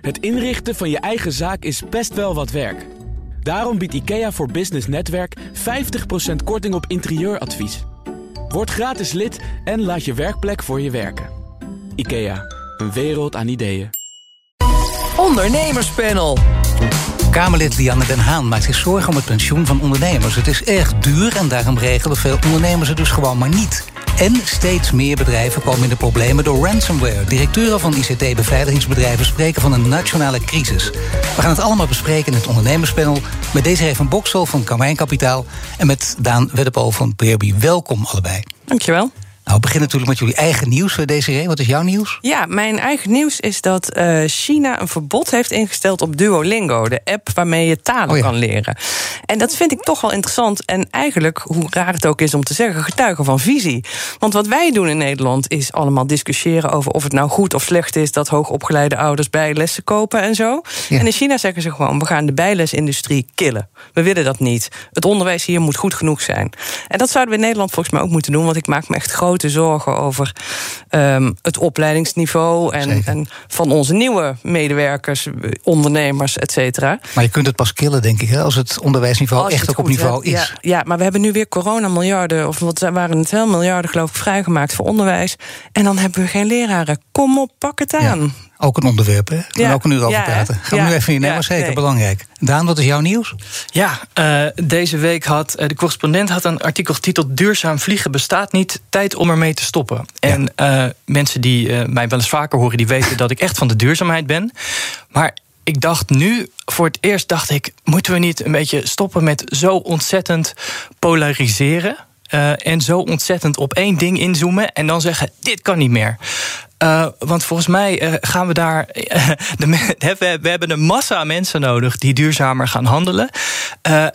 Het inrichten van je eigen zaak is best wel wat werk. Daarom biedt IKEA voor Business Netwerk 50% korting op interieuradvies. Word gratis lid en laat je werkplek voor je werken. IKEA, een wereld aan ideeën. Ondernemerspanel. Kamerlid Lianne Den Haan maakt zich zorgen om het pensioen van ondernemers. Het is erg duur en daarom regelen veel ondernemers het dus gewoon maar niet. En steeds meer bedrijven komen in de problemen door ransomware. Directeuren van ICT-beveiligingsbedrijven spreken van een nationale crisis. We gaan het allemaal bespreken in het ondernemerspanel... met Desiree van Boksel van Kamijn Kapitaal... en met Daan Weddepool van Peerby. Welkom allebei. Dankjewel. Nou, we beginnen natuurlijk met jullie eigen nieuws, Desiree. Wat is jouw nieuws? Ja, mijn eigen nieuws is dat uh, China een verbod heeft ingesteld op Duolingo, de app waarmee je talen Oh ja. kan leren. En dat vind ik toch wel interessant. En eigenlijk, hoe raar het ook is om te zeggen, getuigen van visie. Want wat wij doen in Nederland is allemaal discussiëren over of het nou goed of slecht is dat hoogopgeleide ouders bijlessen kopen en zo. Ja. En in China zeggen ze gewoon: we gaan de bijlesindustrie killen. We willen dat niet. Het onderwijs hier moet goed genoeg zijn. En dat zouden we in Nederland volgens mij ook moeten doen, want ik maak me echt grote zorgen over ehm, het opleidingsniveau en, en van onze nieuwe medewerkers, eh, ondernemers, et cetera. Maar je kunt het pas killen, denk ik, hè, als het onderwijsniveau Als echt het ook op niveau hebt. is. Ja, ja, maar we hebben nu weer corona-miljarden, of wat waren het wel, miljarden geloof ik, vrijgemaakt voor onderwijs. En dan hebben we geen leraren. Kom op, pak het Ja. Ook een onderwerp, hè? Daar kunnen we Ja. ook een uur over Ja, praten. Gaan we Ja. nu even in, Ja, maar zeker nee. belangrijk. Daan, wat is jouw nieuws? Ja, eh, deze week had eh, de correspondent had een artikel getiteld Duurzaam vliegen bestaat niet, tijd om ermee te stoppen. En eh, mensen die mij wel eens vaker horen, die weten dat ik echt van de duurzaamheid ben. Maar ik dacht nu, voor het eerst dacht ik, moeten we niet een beetje stoppen met zo ontzettend polariseren? eh, en zo ontzettend op één ding inzoomen en dan zeggen: dit kan niet meer. Eh, want volgens mij eh, gaan we daar. eh, de, we, we hebben een massa mensen nodig die duurzamer gaan handelen.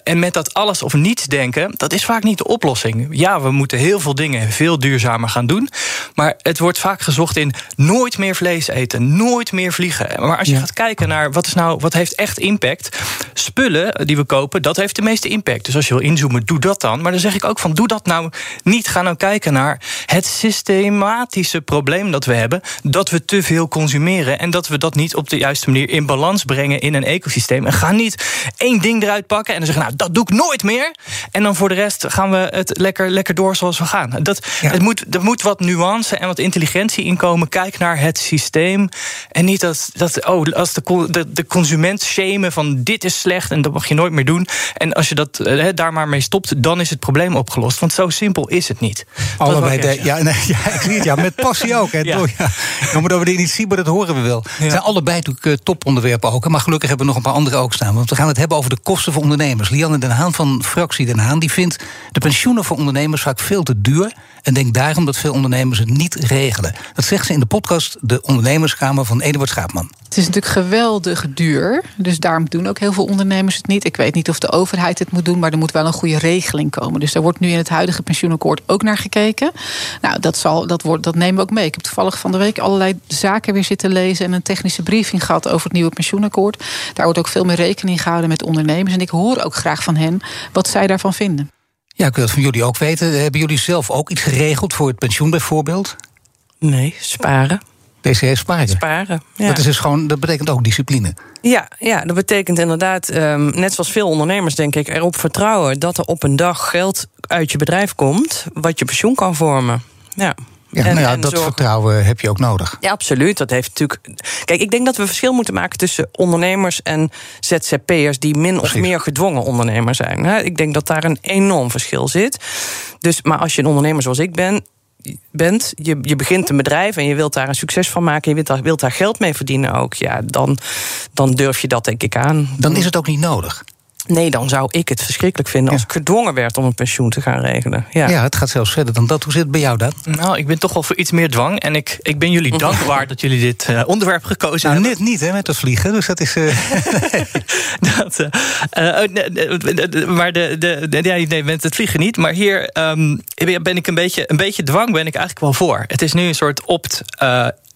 En met dat alles of niets denken, dat is vaak niet de oplossing. Ja, we moeten heel veel dingen veel duurzamer gaan doen. Maar het wordt vaak gezocht in nooit meer vlees eten, nooit meer vliegen. Maar als je Ja. gaat kijken naar wat, is nou, wat heeft echt impact. Spullen die we kopen, dat heeft de meeste impact. Dus als je wil inzoomen, doe dat dan. Maar dan zeg ik ook van, doe dat nou niet. Ga nou kijken naar het systematische probleem dat we hebben. Dat we te veel consumeren. En dat we dat niet op de juiste manier in balans brengen in een ecosysteem. En ga niet één ding eruit pakken en dan zeggen, nou, dat doe ik nooit meer. En dan voor de rest gaan we het lekker, lekker door zoals we gaan. Dat, Ja. het moet, er moet wat nuance en wat intelligentie in komen. Kijk naar het systeem. En niet dat, dat oh, als de, de, de consument shamen van dit is slecht en dat mag je nooit meer doen. En als je dat eh, hè, daar maar mee stopt, dan is het probleem opgelost. Want zo simpel is het niet. Allebei ik de, ja, nee, ja, ik zie het, ja, met passie ook. Hè. Ja. Door, ja. Dit niet zien, maar dat horen we wel. Het zijn allebei natuurlijk eh, toponderwerpen ook. hè, Maar gelukkig hebben we nog een paar andere ook staan. Want we gaan het hebben over de kosten voor ondernemers. Lianne Den Haan van Fractie Den Haan... die vindt de pensioenen voor ondernemers vaak veel te duur... en denkt daarom dat veel ondernemers het niet regelen. Dat zegt ze in de podcast De Ondernemerskamer van Eduard Schaapman. Het is natuurlijk geweldig duur. Dus daarom doen ook heel veel ondernemers het niet. Ik weet niet of de overheid het moet doen, maar er moet wel een goede regeling komen. Dus daar wordt nu in het huidige pensioenakkoord ook naar gekeken. Nou, dat, zal, dat, wordt, dat nemen we ook mee. Ik heb toevallig van de week allerlei zaken weer zitten lezen en een technische briefing gehad over het nieuwe pensioenakkoord. Daar wordt ook veel meer rekening gehouden met ondernemers. En ik hoor ook graag van hen wat zij daarvan vinden. Ja, ik wil het van jullie ook weten. Hebben jullie zelf ook iets geregeld voor het pensioen bijvoorbeeld? Nee, sparen. Heeft sparen. Sparen. Ja. Dat, is dus gewoon, dat betekent ook discipline. Ja, ja, dat betekent inderdaad, ehm, net zoals veel ondernemers, denk ik, erop vertrouwen dat er op een dag geld uit je bedrijf komt wat je pensioen kan vormen. Ja. Ja, En- nou ja, dat vertrouwen heb je ook nodig. Ja, absoluut. Dat heeft natuurlijk. Kijk, ik denk dat we verschil moeten maken tussen ondernemers en ZZP'ers die min Precies. of meer gedwongen ondernemer zijn. Ik denk dat daar een enorm verschil zit. Dus, maar als je een ondernemer zoals ik ben. Bent, je, je begint een bedrijf en je wilt daar een succes van maken, je wilt daar, wilt daar geld mee verdienen ook, ja, dan, dan durf je dat denk ik aan. Dan is het ook niet nodig. Nee, dan zou ik het verschrikkelijk vinden als Ja. ik gedwongen werd om een pensioen te gaan regelen. Ja. Ja. het gaat zelfs verder dan dat. Hoe zit het bij jou dan? Nou, ik ben toch wel voor iets meer dwang. En ik, ik ben jullie dankbaar dat jullie dit eh, onderwerp gekozen Nou, hebben. net niet, hè, met dat vliegen. Dus dat is. eh, Dat, eh, eh, nee, maar de, de, de, ja, nee, met het vliegen niet. Maar hier ehm, ben ik een beetje, een beetje dwang ben ik eigenlijk wel voor. Het is nu een soort opt.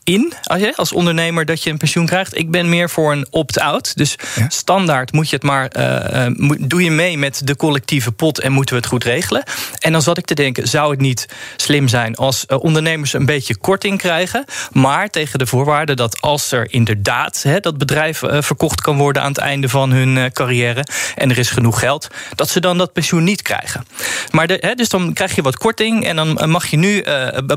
Eh, in als, je, als ondernemer dat je een pensioen krijgt. Ik ben meer voor een opt-out. Dus standaard moet je het maar. Uh, doe je mee met de collectieve pot en moeten we het goed regelen. En dan zat ik te denken: zou het niet slim zijn als ondernemers een beetje korting krijgen. Maar tegen de voorwaarde dat als er inderdaad hè, dat bedrijf verkocht kan worden aan het einde van hun carrière. en er is genoeg geld, dat ze dan dat pensioen niet krijgen. Maar de, hè, dus dan krijg je wat korting en dan mag je nu.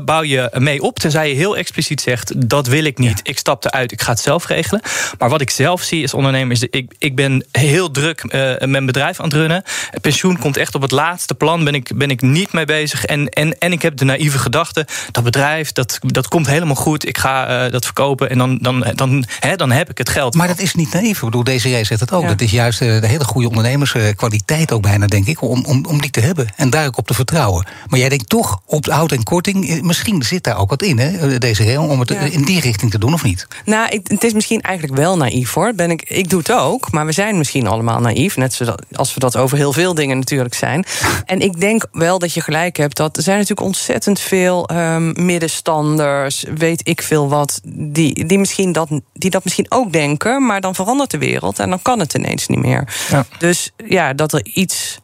bouw je mee op. Tenzij je heel expliciet zegt: dat wil ik niet. Ik stap eruit, ik ga het zelf regelen. Maar wat ik zelf zie als ondernemer is: ik, ik ben heel druk uh, mijn bedrijf aan het runnen. Pensioen komt echt op het laatste plan. Ben ik, ben ik niet mee bezig. En, en, en ik heb de naïeve gedachte: dat bedrijf, dat, dat komt helemaal goed. Ik ga uh, dat verkopen en dan, dan, dan, hè, dan heb ik het geld. Maar dat is niet naïef. Ik bedoel, deze jij zegt het ook. Dat is juist uh, de hele goede ondernemerskwaliteit ook bijna, denk ik, om, om, om die te hebben. En daar ook op te vertrouwen. Maar jij denkt toch op oud en korting. Misschien zit daar ook wat in, hè, deze regel, om het in die richting te doen, of niet? Nou, ik, het is misschien eigenlijk wel naïef hoor. Ben ik, ik doe het ook, maar we zijn misschien allemaal naïef. Net zoals we dat over heel veel dingen natuurlijk zijn. En ik denk wel dat je gelijk hebt dat er zijn natuurlijk ontzettend veel um, middenstanders, weet ik veel wat, die, die, misschien dat, die dat misschien ook denken, maar dan verandert de wereld en dan kan het ineens niet meer. Ja. Dus ja, dat er iets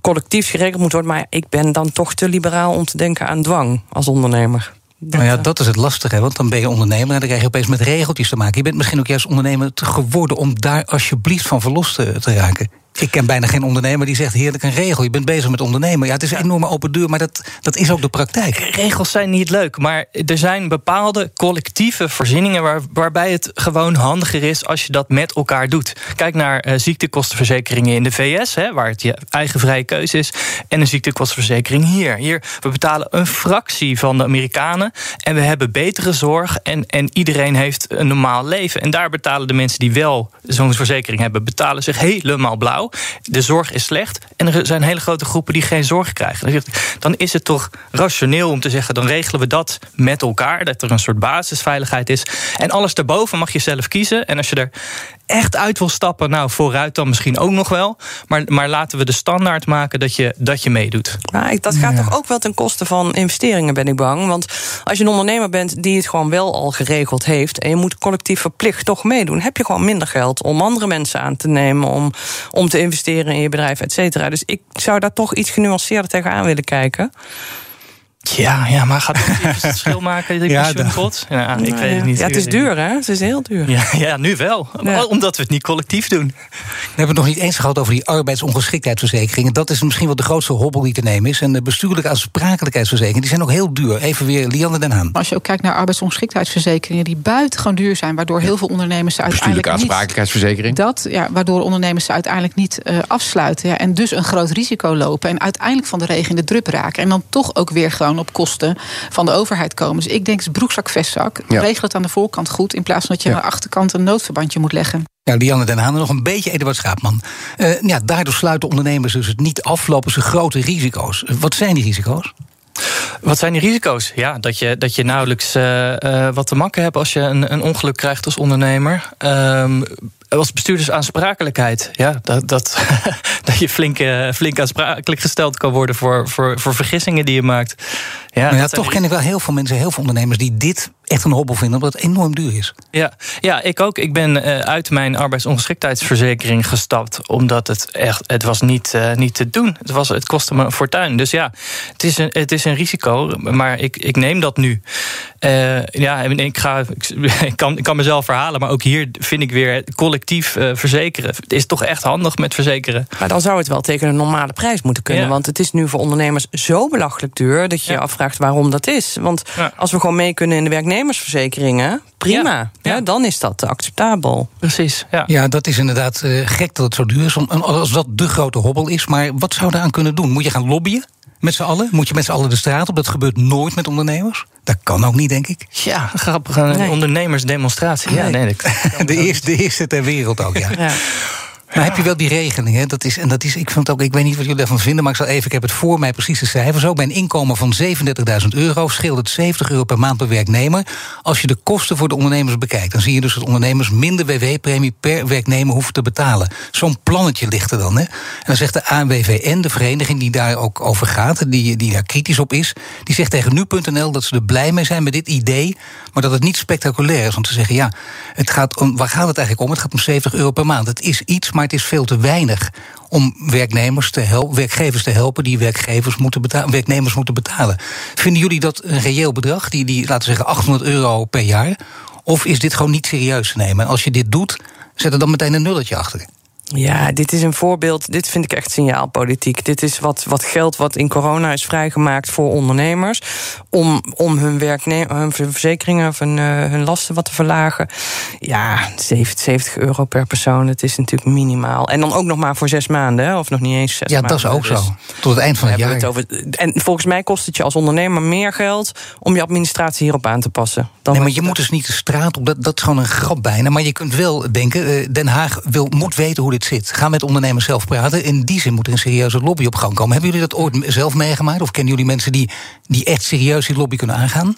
collectiefs geregeld moet worden. Maar ik ben dan toch te liberaal om te denken aan dwang als ondernemer. Dat, nou ja, dat is het lastige, want dan ben je ondernemer en dan krijg je opeens met regeltjes te maken. Je bent misschien ook juist ondernemer geworden om daar alsjeblieft van verlost te raken. Ik ken bijna geen ondernemer die zegt heerlijk een regel. Je bent bezig met ondernemen. Ja, het is een enorme open deur, maar dat, dat is ook de praktijk. Regels zijn niet leuk, maar er zijn bepaalde collectieve voorzieningen waar, waarbij het gewoon handiger is als je dat met elkaar doet. Kijk naar uh, ziektekostenverzekeringen in de VS, hè, waar het je eigen vrije keuze is, en een ziektekostenverzekering hier. Hier, we betalen een fractie van de Amerikanen en we hebben betere zorg en, en iedereen heeft een normaal leven. En daar betalen de mensen die wel zo'n verzekering hebben, betalen zich helemaal blauw. De zorg is slecht en er zijn hele grote groepen die geen zorg krijgen. Dan is het toch rationeel om te zeggen: dan regelen we dat met elkaar. Dat er een soort basisveiligheid is. En alles daarboven mag je zelf kiezen. En als je er echt uit wil stappen, nou vooruit dan misschien ook nog wel. Maar, maar laten we de standaard maken dat je, dat je meedoet. Maar dat gaat toch ook wel ten koste van investeringen, ben ik bang. Want als je een ondernemer bent die het gewoon wel al geregeld heeft. en je moet collectief verplicht toch meedoen. heb je gewoon minder geld om andere mensen aan te nemen. om, om te investeren in je bedrijf, et cetera. Dus ik zou daar toch iets genuanceerder tegenaan willen kijken. Ja, ja, maar gaat het een verschil maken, die ja, pensioenpot? Ja, ik weet het niet. Ja, het is duur, hè? Het is heel duur. Ja, ja nu wel. Omdat we het niet collectief doen. We hebben het nog niet eens gehad over die arbeidsongeschiktheidsverzekeringen. Dat is misschien wel de grootste hobbel die te nemen is. En de bestuurlijke aansprakelijkheidsverzekeringen, die zijn ook heel duur. Even weer Lianne Den Haan. Als je ook kijkt naar arbeidsongeschiktheidsverzekeringen... die buitengewoon duur zijn, waardoor heel veel ondernemers... ze uiteindelijk aansprakelijkheidsverzekering? Dat, ja, waardoor ondernemers ze uiteindelijk niet uh, afsluiten. Ja, en dus een groot risico lopen. En uiteindelijk van de regen in de drup raken. En dan toch ook weer gewoon op kosten van de overheid komen. Dus ik denk, broekzak, vestzak. Regel het aan de voorkant goed. In plaats van dat je aan de achterkant een noodverbandje moet leggen. Ja, Lianne Den Haan nog een beetje Eduard Schaapman. Uh, ja, daardoor sluiten ondernemers dus het niet aflopen ze grote risico's. Wat zijn die risico's? Wat zijn die risico's? Ja, dat je, dat je nauwelijks uh, uh, wat te makken hebt als je een, een ongeluk krijgt als ondernemer. Um, als bestuurdersaansprakelijkheid. Ja, dat, dat, dat je flink, uh, flink aansprakelijk gesteld kan worden voor, voor, voor vergissingen die je maakt. Ja, ja toch ken ik wel heel veel mensen, heel veel ondernemers die dit echt een hobbel vinden, omdat het enorm duur is. Ja, ja ik ook. Ik ben uh, uit mijn arbeidsongeschiktheidsverzekering gestapt, omdat het echt, het was niet, uh, niet te doen. Het, was, het kostte me een fortuin. Dus ja, het is een, het is een risico, maar ik, ik neem dat nu. Uh, ja, ik, ga, ik, kan, ik kan mezelf verhalen, maar ook hier vind ik weer collectief verzekeren. Het is toch echt handig met verzekeren. Maar dan zou het wel tegen een normale prijs moeten kunnen, want het is nu voor ondernemers zo belachelijk duur dat je je afvraagt waarom dat is. Want als we gewoon mee kunnen in de werknemers ondernemersverzekeringen, prima. Ja. dan is dat acceptabel. Precies. Ja, ja dat is inderdaad uh, gek dat het zo duur is. Als dat de grote hobbel is. Maar wat zou je aan kunnen doen? Moet je gaan lobbyen? Met z'n allen? Moet je met z'n allen de straat op? Dat gebeurt nooit met ondernemers. Dat kan ook niet, denk ik. Ja, grappige nee. ondernemersdemonstratie. Ja, nee, de, eerste, de eerste ter wereld ook, ja. Maar heb je wel die regeling, hè? Dat is, en dat is, ik, vind ook, ik weet niet wat jullie daarvan vinden, maar ik zal even, ik heb het voor mij precies de cijfers. Ook bij een inkomen van 37.000 euro scheelt het 70 euro per maand per werknemer. Als je de kosten voor de ondernemers bekijkt, dan zie je dus dat ondernemers minder WW-premie per werknemer hoeven te betalen. Zo'n plannetje ligt er dan. Hè? En dan zegt de ANWVN, de vereniging die daar ook over gaat, die, die daar kritisch op is, die zegt tegen nu.nl dat ze er blij mee zijn met dit idee, maar dat het niet spectaculair is om te zeggen: ja, het gaat om, waar gaat het eigenlijk om? Het gaat om 70 euro per maand. Het is iets, maar het is veel te weinig om werknemers te helpen, werkgevers te helpen die werkgevers moeten betalen, werknemers moeten betalen. Vinden jullie dat een reëel bedrag, die, die laten zeggen 800 euro per jaar? Of is dit gewoon niet serieus te nemen? En als je dit doet, zet er dan meteen een nulletje achter. Ja, dit is een voorbeeld. Dit vind ik echt signaalpolitiek. Dit is wat, wat geld wat in corona is vrijgemaakt voor ondernemers. Om, om hun, hun verzekeringen of hun, uh, hun lasten wat te verlagen. Ja, 70 euro per persoon. Dat is natuurlijk minimaal. En dan ook nog maar voor zes maanden, hè? of nog niet eens zes ja, maanden. Ja, dat is ook dus zo. Tot het eind van het jaar. Het over, en volgens mij kost het je als ondernemer meer geld om je administratie hierop aan te passen. Dan nee, maar je moet dus niet de straat op. Dat, dat is gewoon een grap bijna. Maar je kunt wel denken, Den Haag wil, moet weten hoe dit zit. Ga met ondernemers zelf praten. In die zin moet er een serieuze lobby op gang komen. Hebben jullie dat ooit zelf meegemaakt? Of kennen jullie mensen die, die echt serieus die lobby kunnen aangaan?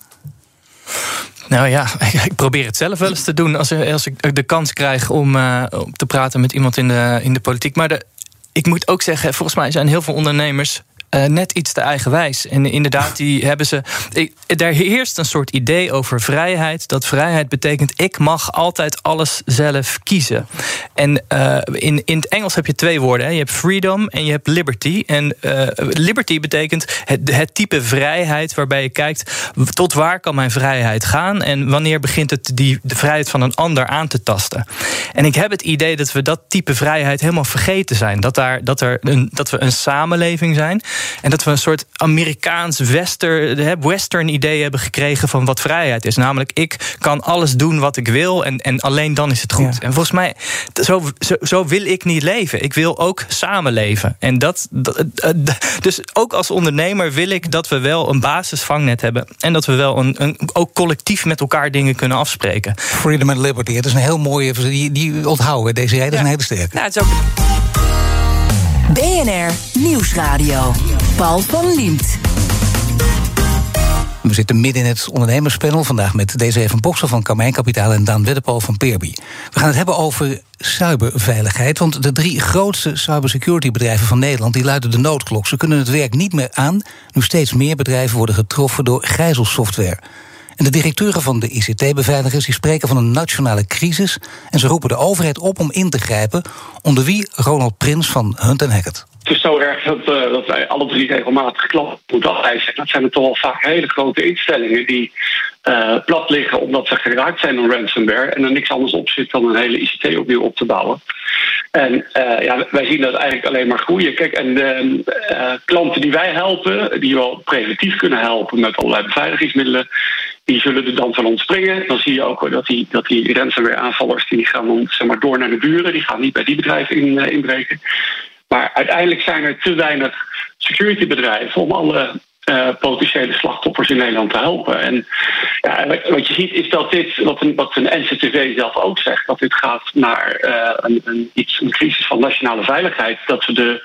Nou ja, ik probeer het zelf wel eens te doen als, als ik de kans krijg om, uh, te praten met iemand in de, in de politiek. Maar de, ik moet ook zeggen, volgens mij zijn heel veel ondernemers uh, net iets te eigenwijs. En inderdaad, die hebben ze. Ik, er heerst een soort idee over vrijheid. Dat vrijheid betekent: ik mag altijd alles zelf kiezen. En uh, in, in het Engels heb je twee woorden: hè. je hebt freedom en je hebt liberty. En uh, liberty betekent het, het type vrijheid waarbij je kijkt tot waar kan mijn vrijheid gaan en wanneer begint het die, de vrijheid van een ander aan te tasten. En ik heb het idee dat we dat type vrijheid helemaal vergeten zijn. Dat, daar, dat, er een, dat we een samenleving zijn. En dat we een soort Amerikaans western, western idee hebben gekregen van wat vrijheid is. Namelijk, ik kan alles doen wat ik wil en, en alleen dan is het goed. Ja. En volgens mij, zo, zo, zo, wil ik niet leven. Ik wil ook samenleven. En dat, dat, dus ook als ondernemer wil ik dat we wel een basisvangnet hebben. En dat we wel een, een, ook collectief met elkaar dingen kunnen afspreken. Freedom and liberty, het is een heel mooie. Die, die onthouden, deze reden is een hele sterke. Nou, het is ook. BNR Nieuwsradio. Paul van Liemt. We zitten midden in het ondernemerspanel vandaag met deze van Boksel van Kamijn Kapitaal en Daan Weddepool van Peerby. We gaan het hebben over cyberveiligheid. Want de drie grootste cybersecurity bedrijven van Nederland die luiden de noodklok. Ze kunnen het werk niet meer aan. Nu steeds meer bedrijven worden getroffen door gijzelsoftware. En de directeuren van de ICT-beveiligers spreken van een nationale crisis. En ze roepen de overheid op om in te grijpen. Onder wie Ronald Prins van Hunt Hackett. Het is zo erg dat, uh, dat wij alle drie regelmatig klanten moeten afwijzen. Dat zijn er toch wel vaak hele grote instellingen die uh, plat liggen omdat ze geraakt zijn door ransomware. En er niks anders op zit dan een hele ICT opnieuw op te bouwen. En uh, ja, wij zien dat eigenlijk alleen maar groeien. Kijk, en klanten die wij helpen, die wel preventief kunnen helpen met allerlei beveiligingsmiddelen, die zullen er dan van ontspringen. Dan zie je ook dat die, dat die ransomware aanvallers die gaan dan zeg maar, door naar de buren. Die gaan niet bij die bedrijven in, inbreken. Maar uiteindelijk zijn er te weinig securitybedrijven om alle uh, potentiële slachtoffers in Nederland te helpen. En ja, wat je ziet is dat dit, wat een, wat NCTV zelf ook zegt, dat dit gaat naar uh, een, een, iets, een crisis van nationale veiligheid. Dat we de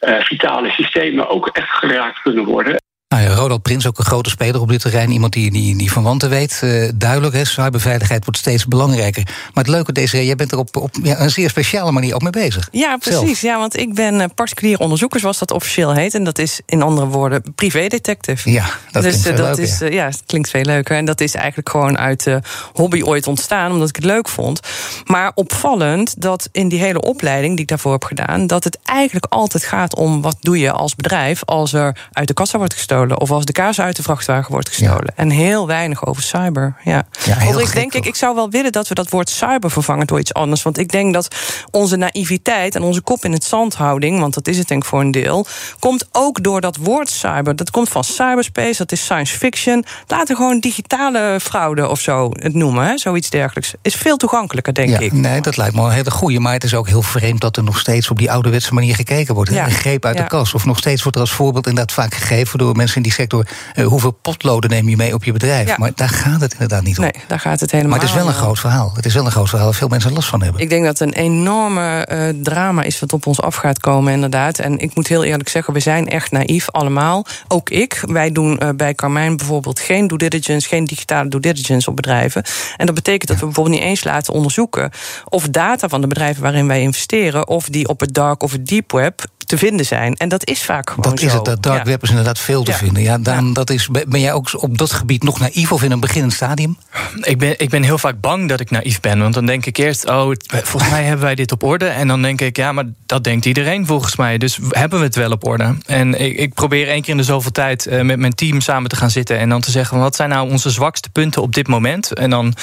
uh, vitale systemen ook echt geraakt kunnen worden. Nou ja, Ronald Prins, ook een grote speler op dit terrein. Iemand die, die, die van wanten weet. Uh, duidelijk, hè, cyberveiligheid wordt steeds belangrijker. Maar het leuke, deze, jij bent er op, op ja, een zeer speciale manier ook mee bezig. Ja, precies. Zelf. Ja, want ik ben uh, particulier onderzoeker, zoals dat officieel heet. En dat is in andere woorden privédetective. Ja, dat dus, klinkt veel dat. Is, ja, het klinkt veel leuker. En dat is eigenlijk gewoon uit de hobby ooit ontstaan, omdat ik het leuk vond. Maar opvallend dat in die hele opleiding die ik daarvoor heb gedaan, dat het eigenlijk altijd gaat om wat doe je als bedrijf als er uit de kassa wordt gestolen of als de kaas uit de vrachtwagen wordt gestolen. En heel weinig over cyber. Ja. Heel ik denk, ik, ik zou wel willen dat we dat woord cyber vervangen door iets anders. Want ik denk dat onze naïviteit en onze kop in het zand houding, want dat is het denk ik voor een deel, komt ook door dat woord cyber. Dat komt van cyberspace, dat is science fiction. Laten we gewoon digitale fraude of zo het noemen, hè? zoiets dergelijks. Is veel toegankelijker, denk ja, ik. Nee, dat lijkt me een hele goeie. Maar het is ook heel vreemd dat er nog steeds op die ouderwetse manier gekeken wordt. Ja. Een greep uit Ja. de kas. Of nog steeds wordt er als voorbeeld inderdaad vaak gegeven door mensen mensen in die sector... Uh, hoeveel potloden neem je mee op je bedrijf? Ja. Maar daar gaat het inderdaad niet om. Nee, daar gaat het helemaal Maar het is wel een groot verhaal. Het is wel een groot verhaal waar veel mensen last van hebben. Ik denk dat het een enorme eh, drama is wat op ons af gaat komen, inderdaad. En ik moet heel eerlijk zeggen, we zijn echt naïef allemaal. Ook ik. Wij doen eh, bij Carmijn bijvoorbeeld geen due diligence, geen digitale due diligence op bedrijven. En dat betekent dat we bijvoorbeeld niet eens laten onderzoeken of data van de bedrijven waarin wij investeren, of die op het dark of het deep web te vinden zijn. En dat is vaak gewoon Dat is het. Dat dark Ja. web is inderdaad veel te Ja. vinden. Ja, dan, dat is, ben jij ook op dat gebied nog naïef of in een beginnend stadium? Ik ben, ik ben heel vaak bang dat ik naïef ben. Want dan denk ik eerst, oh, het- volgens mij hebben wij dit op orde. En dan denk ik, ja, maar dat denkt iedereen volgens mij. Dus hebben we het wel op orde. En ik, ik probeer één keer in de zoveel tijd eh, met mijn team samen te gaan zitten. En dan te zeggen, wat zijn nou onze zwakste punten op dit moment? En dan.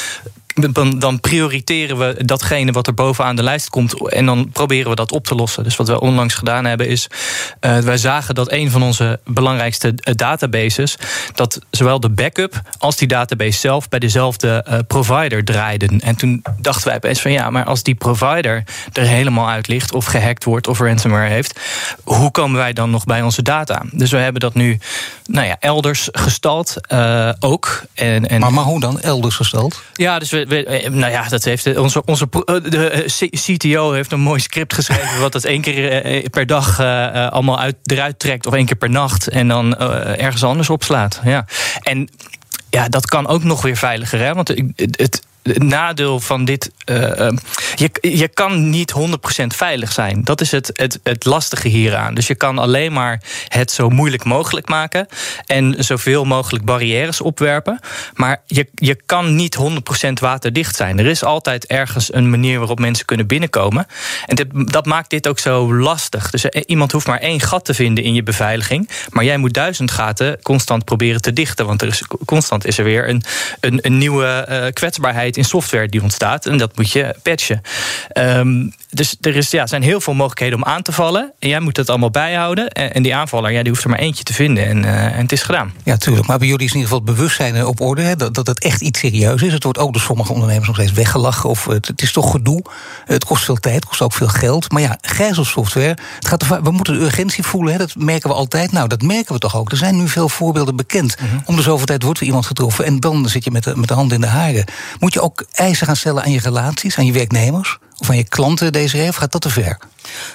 Dan, dan prioriteren we datgene wat er bovenaan de lijst komt. En dan proberen we dat op te lossen. Dus wat we onlangs gedaan hebben is. eh, wij zagen dat een van onze belangrijkste eh, databases. dat zowel de backup als die database zelf bij dezelfde eh, provider draaiden. En toen dachten wij opeens van ja, maar als die provider er helemaal uit ligt. of gehackt wordt of ransomware heeft. hoe komen wij dan nog bij onze data? Dus we hebben dat nu nou ja, elders gestald ook. En, en Maar, maar hoe dan? Elders gesteld? ja, dus we, eh, nou ja, dat heeft eh, onze, onze eh, de CTO heeft een mooi script geschreven. wat dat één keer per dag allemaal uit, eruit trekt. of één keer per nacht. en dan ergens anders opslaat. Ja. En ja, dat kan ook nog weer veiliger. Hè? Want het, het, nadeel van dit. Je, kan niet 100% veilig zijn. Dat is het, het, het lastige hieraan. Dus je kan alleen maar het zo moeilijk mogelijk maken. En zoveel mogelijk barrières opwerpen. Maar je, je kan niet 100% waterdicht zijn. Er is altijd ergens een manier waarop mensen kunnen binnenkomen. En dat maakt dit ook zo lastig. Dus eh, iemand hoeft maar één gat te vinden in je beveiliging. Maar jij moet duizend gaten constant proberen te dichten. Want er is, constant is er weer een, een, een nieuwe eh, kwetsbaarheid in software die ontstaat. En dat moet je patchen. Ehm, dus er is, ja, zijn heel veel mogelijkheden om aan te vallen. En jij moet dat allemaal bijhouden. En, en die aanvaller, ja, die hoeft er maar eentje te vinden. En, eh, en het is gedaan. Ja, tuurlijk. Maar bij jullie is in ieder geval het bewustzijn eh, op orde. Hè, dat, dat het echt iets serieus is. Het wordt ook door sommige ondernemers nog steeds weggelachen. Of het, het is toch gedoe. Het kost veel tijd, het kost ook veel geld. Maar ja, gijzelsoftware. Het gaat we moeten de urgentie voelen. Hè, dat merken we altijd. Nou, dat merken we toch ook. Er zijn nu veel voorbeelden bekend. Om de zoveel tijd wordt er iemand getroffen. En dan zit je met de, met de hand in de haren. Moet je ook eisen gaan stellen aan je relaties, aan je werknemers? понимаешь? Aan je klanten deze Of gaat dat te ver?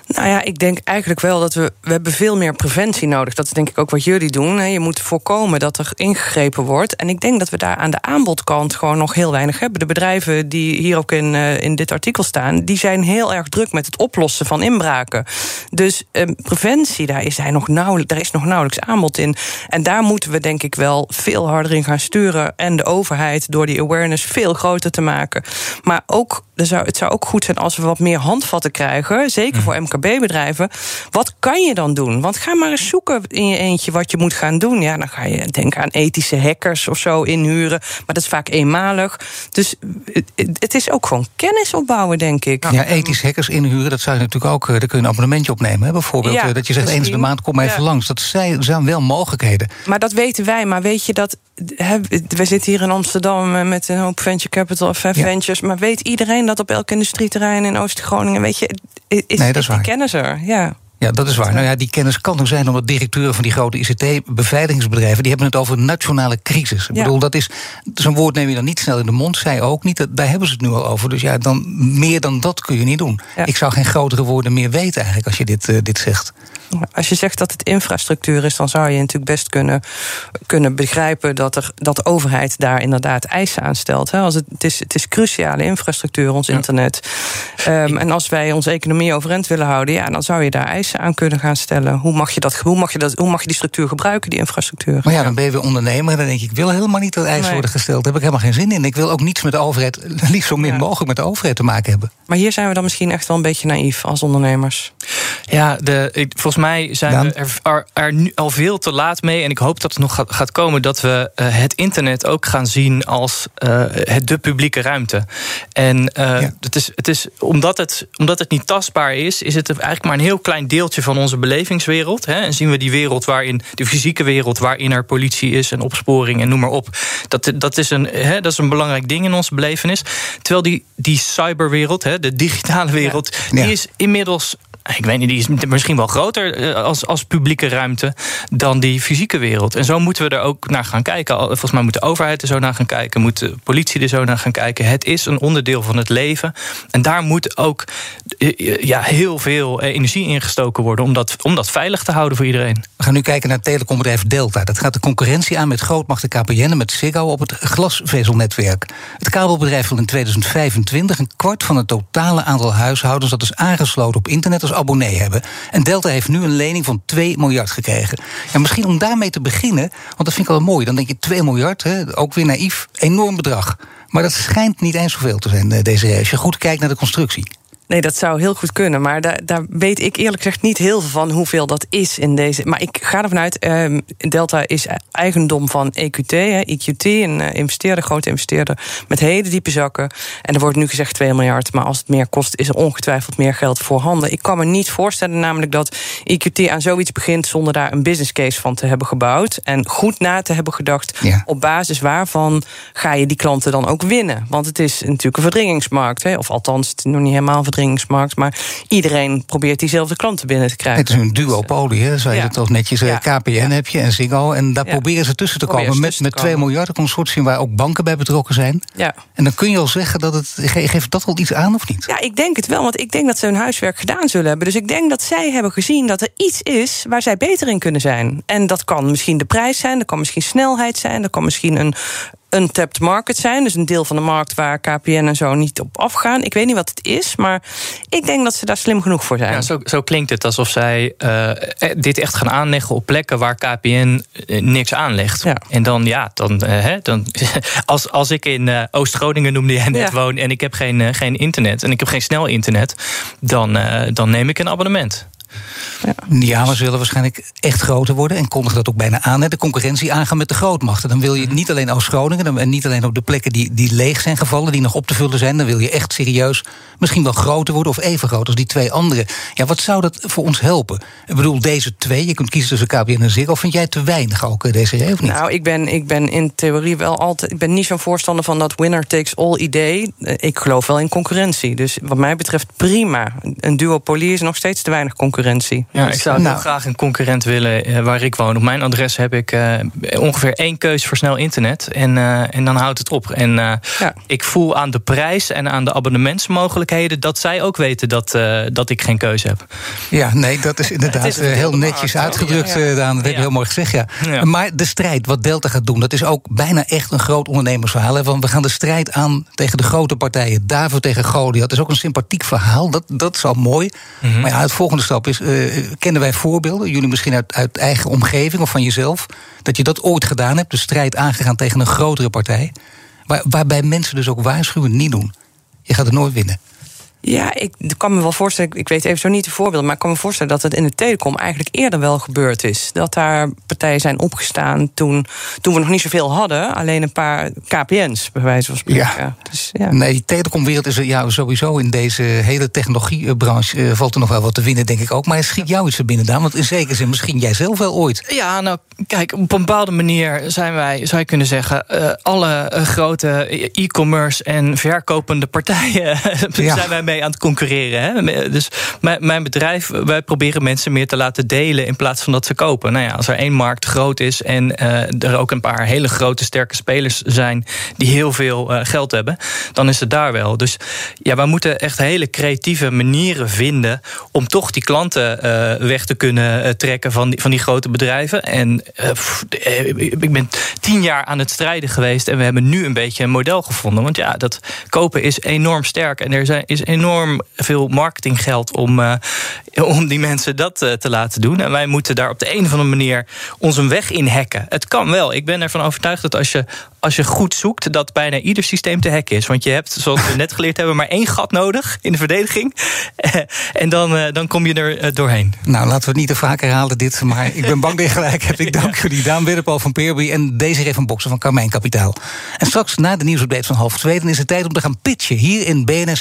Nou ja, ik denk eigenlijk wel dat we. We hebben veel meer preventie nodig. Dat is denk ik ook wat jullie doen. Je moet voorkomen dat er ingegrepen wordt. En ik denk dat we daar aan de aanbodkant gewoon nog heel weinig hebben. De bedrijven die hier ook in, eh, in dit artikel staan, die zijn heel erg druk met het oplossen van inbraken. Dus eh, preventie, daar is, hij nog nauwelijks, daar is nog nauwelijks aanbod in. En daar moeten we denk ik wel veel harder in gaan sturen. En de overheid door die awareness veel groter te maken. Maar ook, het zou ook goed zijn als we wat meer handvatten krijgen. Zeker voor MKB-bedrijven. Wat kan je dan doen? Want ga maar eens zoeken in je eentje wat je moet gaan doen. Ja, dan ga je denken aan ethische hackers of zo inhuren. Maar dat is vaak eenmalig. Dus het, is ook gewoon kennis opbouwen, denk ik. Ja, ethisch hackers inhuren, dat zou je natuurlijk ook. eh, Daar kun je een abonnementje opnemen. Hè? Bijvoorbeeld Ja, eh, dat je zegt eens in de maand kom even Ja. langs. Dat zijn wel mogelijkheden. Maar dat weten wij. Maar weet je dat. We zitten hier in Amsterdam eh, met een hoop venture capital of Ja. ventures. Maar weet iedereen dat op elk industrieterrein in Oost-Groningen. Weet je, is, Nee, dat is die kennis er? Ja. Ja, dat is waar. Nou ja, die kennis kan er zijn omdat directeuren van die grote ICT-beveiligingsbedrijven... die hebben het over nationale crisis. Ik Ja. bedoel, dat is zo'n woord neem je dan niet snel in de mond. Zij ook niet. Dat- Daar hebben ze het nu al over. Dus ja, dan, meer dan dat kun je niet doen. Ja. Ik zou geen grotere woorden meer weten eigenlijk als je dit, eh, dit zegt. Als je zegt dat het infrastructuur is, dan zou je natuurlijk best kunnen, kunnen begrijpen dat, er, dat de overheid daar inderdaad eisen aan stelt. Hè. Als het, het, is, het is cruciale infrastructuur, ons internet. Ehm, en als wij onze economie overeind willen houden, ja, dan zou je daar eisen aan kunnen gaan stellen. Hoe mag je, dat, hoe mag je, dat, hoe mag je die structuur gebruiken, die infrastructuur? Maar ja, dan ben je weer ondernemer en dan denk ik... ik wil helemaal niet dat eisen Nee. worden gesteld. Daar heb ik helemaal geen zin in. Ik wil ook niets met de overheid... liefst zo min Ja. mogelijk met de overheid te maken hebben. Maar hier zijn we dan misschien echt wel een beetje naïef als ondernemers. Ja, de, ik, volgens mij zijn we er, er, er nu al veel te laat mee. En ik hoop dat het nog gaat, gaat komen dat we eh, het internet ook gaan zien als eh, het de publieke ruimte. En eh, Ja. het is, het is, omdat, het, omdat het niet tastbaar is, is het eigenlijk maar een heel klein deeltje van onze belevingswereld. Hè. En zien we die wereld waarin, de fysieke wereld, waarin er politie is en opsporing en noem maar op. Dat, dat, is, een, hè, dat is een belangrijk ding in onze belevenis. Terwijl die, die cyberwereld, hè, de digitale wereld, Ja. die is inmiddels ik weet niet, die is misschien wel groter eh, als, als publieke ruimte dan die fysieke wereld. En zo moeten we er ook naar gaan kijken. Volgens mij moet de overheid er zo naar gaan kijken, moet de politie er zo naar gaan kijken. Het is een onderdeel van het leven. En daar moet ook ja, heel veel energie ingestoken worden om dat, om dat veilig te houden voor iedereen. We gaan nu kijken naar het telecombedrijf Delta. Dat gaat de concurrentie aan met grootmachten KPN en met Ziggo op het glasvezelnetwerk. Het kabelbedrijf wil in 2025 een kwart van het totale aantal huishoudens dat is aangesloten op internet abonnee hebben. En Delta heeft nu een lening van 2 miljard gekregen. Ja, misschien om daarmee te beginnen, want dat vind ik wel mooi. Dan denk je 2 miljard, hè, ook weer naïef, enorm bedrag. Maar dat schijnt niet eens zoveel te zijn, eh, deze Als je goed kijkt naar de constructie. Nee, dat zou heel goed kunnen. Maar daar, daar weet ik eerlijk gezegd niet heel veel van hoeveel dat is in deze. Maar ik ga ervan uit, uh, Delta is eigendom van EQT, hè, EQT, een uh, investeerder, grote investeerder met hele diepe zakken. En er wordt nu gezegd 2 miljard. Maar als het meer kost, is er ongetwijfeld meer geld voorhanden. Ik kan me niet voorstellen, namelijk dat EQT aan zoiets begint zonder daar een business case van te hebben gebouwd. En goed na te hebben gedacht op basis waarvan ga je die klanten dan ook winnen. Want het is natuurlijk een verdringingsmarkt. Hè, of althans, het is nog niet helemaal een maar iedereen probeert diezelfde klanten binnen te krijgen. Het is een duopolie, hè? Zou je het toch netjes. Ja. KPN heb je en Ziggo. En daar proberen ze tussen te komen met, met 2 miljard consortium waar ook banken bij betrokken zijn. Ja. En dan kun je al zeggen dat het. Geeft dat wel iets aan of niet? Ja, ik denk het wel, want ik denk dat ze hun huiswerk gedaan zullen hebben. Dus ik denk dat zij hebben gezien dat er iets is waar zij beter in kunnen zijn. En dat kan misschien de prijs zijn, dat kan misschien snelheid zijn, dat kan misschien een, untapped market zijn. Dus een deel van de markt waar KPN en zo niet op afgaan. Ik weet niet wat het is, maar ik denk dat ze daar slim genoeg voor zijn. Ja, zo, zo klinkt het alsof zij uh, dit echt gaan aanleggen op plekken waar KPN niks aanlegt. Ja. En dan, ja, dan, uh, dan als, als ik in uh, Oost-Groningen noemde jij net woon en ik heb geen, geen internet en ik heb geen snel internet, dan, dan neem ik een abonnement. Ja. ze willen waarschijnlijk echt groter worden en kondigen dat ook bijna aan. Hè, de concurrentie aangaan met de grootmachten. Dan wil je mhm. niet alleen Oost-Groningen en niet alleen op de plekken die, die leeg zijn gevallen, die nog op te vullen zijn. Dan wil je echt serieus misschien wel groter worden of even groot als die twee andere. Ja, wat zou dat voor ons helpen? Ik bedoel, deze twee, je kunt kiezen tussen KPN en Ziggo. Vind jij te weinig ook, eh, deze of niet? Nou, ik ben, ik ben in theorie wel altijd. Ik ben niet zo'n voorstander van dat winner takes all idee. Eh, ik geloof wel in concurrentie. Dus wat mij betreft prima. Een duopolie is nog steeds te weinig concurrentie. Ja, ik zou nou, graag een concurrent willen eh, waar ik woon. Op mijn adres heb ik uh, ongeveer één keus voor snel internet. En, uh, en dan houdt het op. En uh, ja. ik voel aan de prijs en aan de abonnementsmogelijkheden dat zij ook weten dat, dat ik geen keuze heb. Ja, nee, dat is inderdaad is heel netjes uitgedrukt, ja, Daan. Dat heb je heel mooi gezegd. Ja. Maar de strijd, wat Delta gaat doen, dat is ook bijna echt een groot ondernemersverhaal. Hè? Want we gaan de strijd aan tegen de grote partijen. David tegen Goliath. Dat is ook een sympathiek verhaal. Dat, dat is al mooi. Mm -hmm. Maar ja, het volgende stap is kennen wij voorbeelden, jullie misschien uit, uit eigen omgeving of van jezelf, dat je dat ooit gedaan hebt, de strijd aangegaan tegen een grotere partij, waar, waarbij mensen dus ook waarschuwen niet doen. Je gaat er nooit winnen. Ja, ik kan me wel voorstellen, ik weet even zo niet de voorbeeld, maar ik kan me voorstellen dat het in de telecom eigenlijk eerder wel gebeurd is. Dat daar partijen zijn opgestaan toen, toen we nog niet zoveel hadden, alleen een paar KPN's, bij wijze van spreken. Ja. Dus, ja. Nee, die telecomwereld is ja, sowieso in deze hele technologiebranche uh, valt er nog wel wat te winnen, denk ik ook. Maar het schiet jou iets er binnen, dan, want in zekere zin misschien jij zelf wel ooit. Ja, nou, kijk, op een bepaalde manier zijn wij, zou je kunnen zeggen, uh, alle uh, grote e-commerce en verkopende partijen ja. zijn wij aan het concurreren. Hè? Dus mijn bedrijf, wij proberen mensen meer te laten delen in plaats van dat ze kopen. Nou ja, als er één markt groot is en uh, er ook een paar hele grote sterke spelers zijn die heel veel uh, geld hebben, dan is het daar wel. Dus ja, we moeten echt hele creatieve manieren vinden om toch die klanten uh, weg te kunnen trekken van die, van die grote bedrijven. En ik ben tien jaar aan het strijden geweest en we hebben nu een beetje een model gevonden. Want ja, dat kopen is enorm sterk en er zijn, is enorm enorm veel marketinggeld om, uh, om die mensen dat uh, te laten doen. En wij moeten daar op de een of andere manier onze weg in hacken. Het kan wel. Ik ben ervan overtuigd dat als je, als je goed zoekt, dat bijna ieder systeem te hacken is. Want je hebt, zoals we net geleerd hebben, maar één gat nodig in de verdediging. en dan, uh, dan kom je er doorheen. Nou, laten we het niet te vaak herhalen, dit. Maar ik ben bang dat je gelijk hebt. Ik dank jullie. Daan Willempal van Peerby en deze van Boksen van Carmijn Kapitaal. En straks na de nieuwsupdate van half twee... dan is het tijd om te gaan pitchen hier in BNS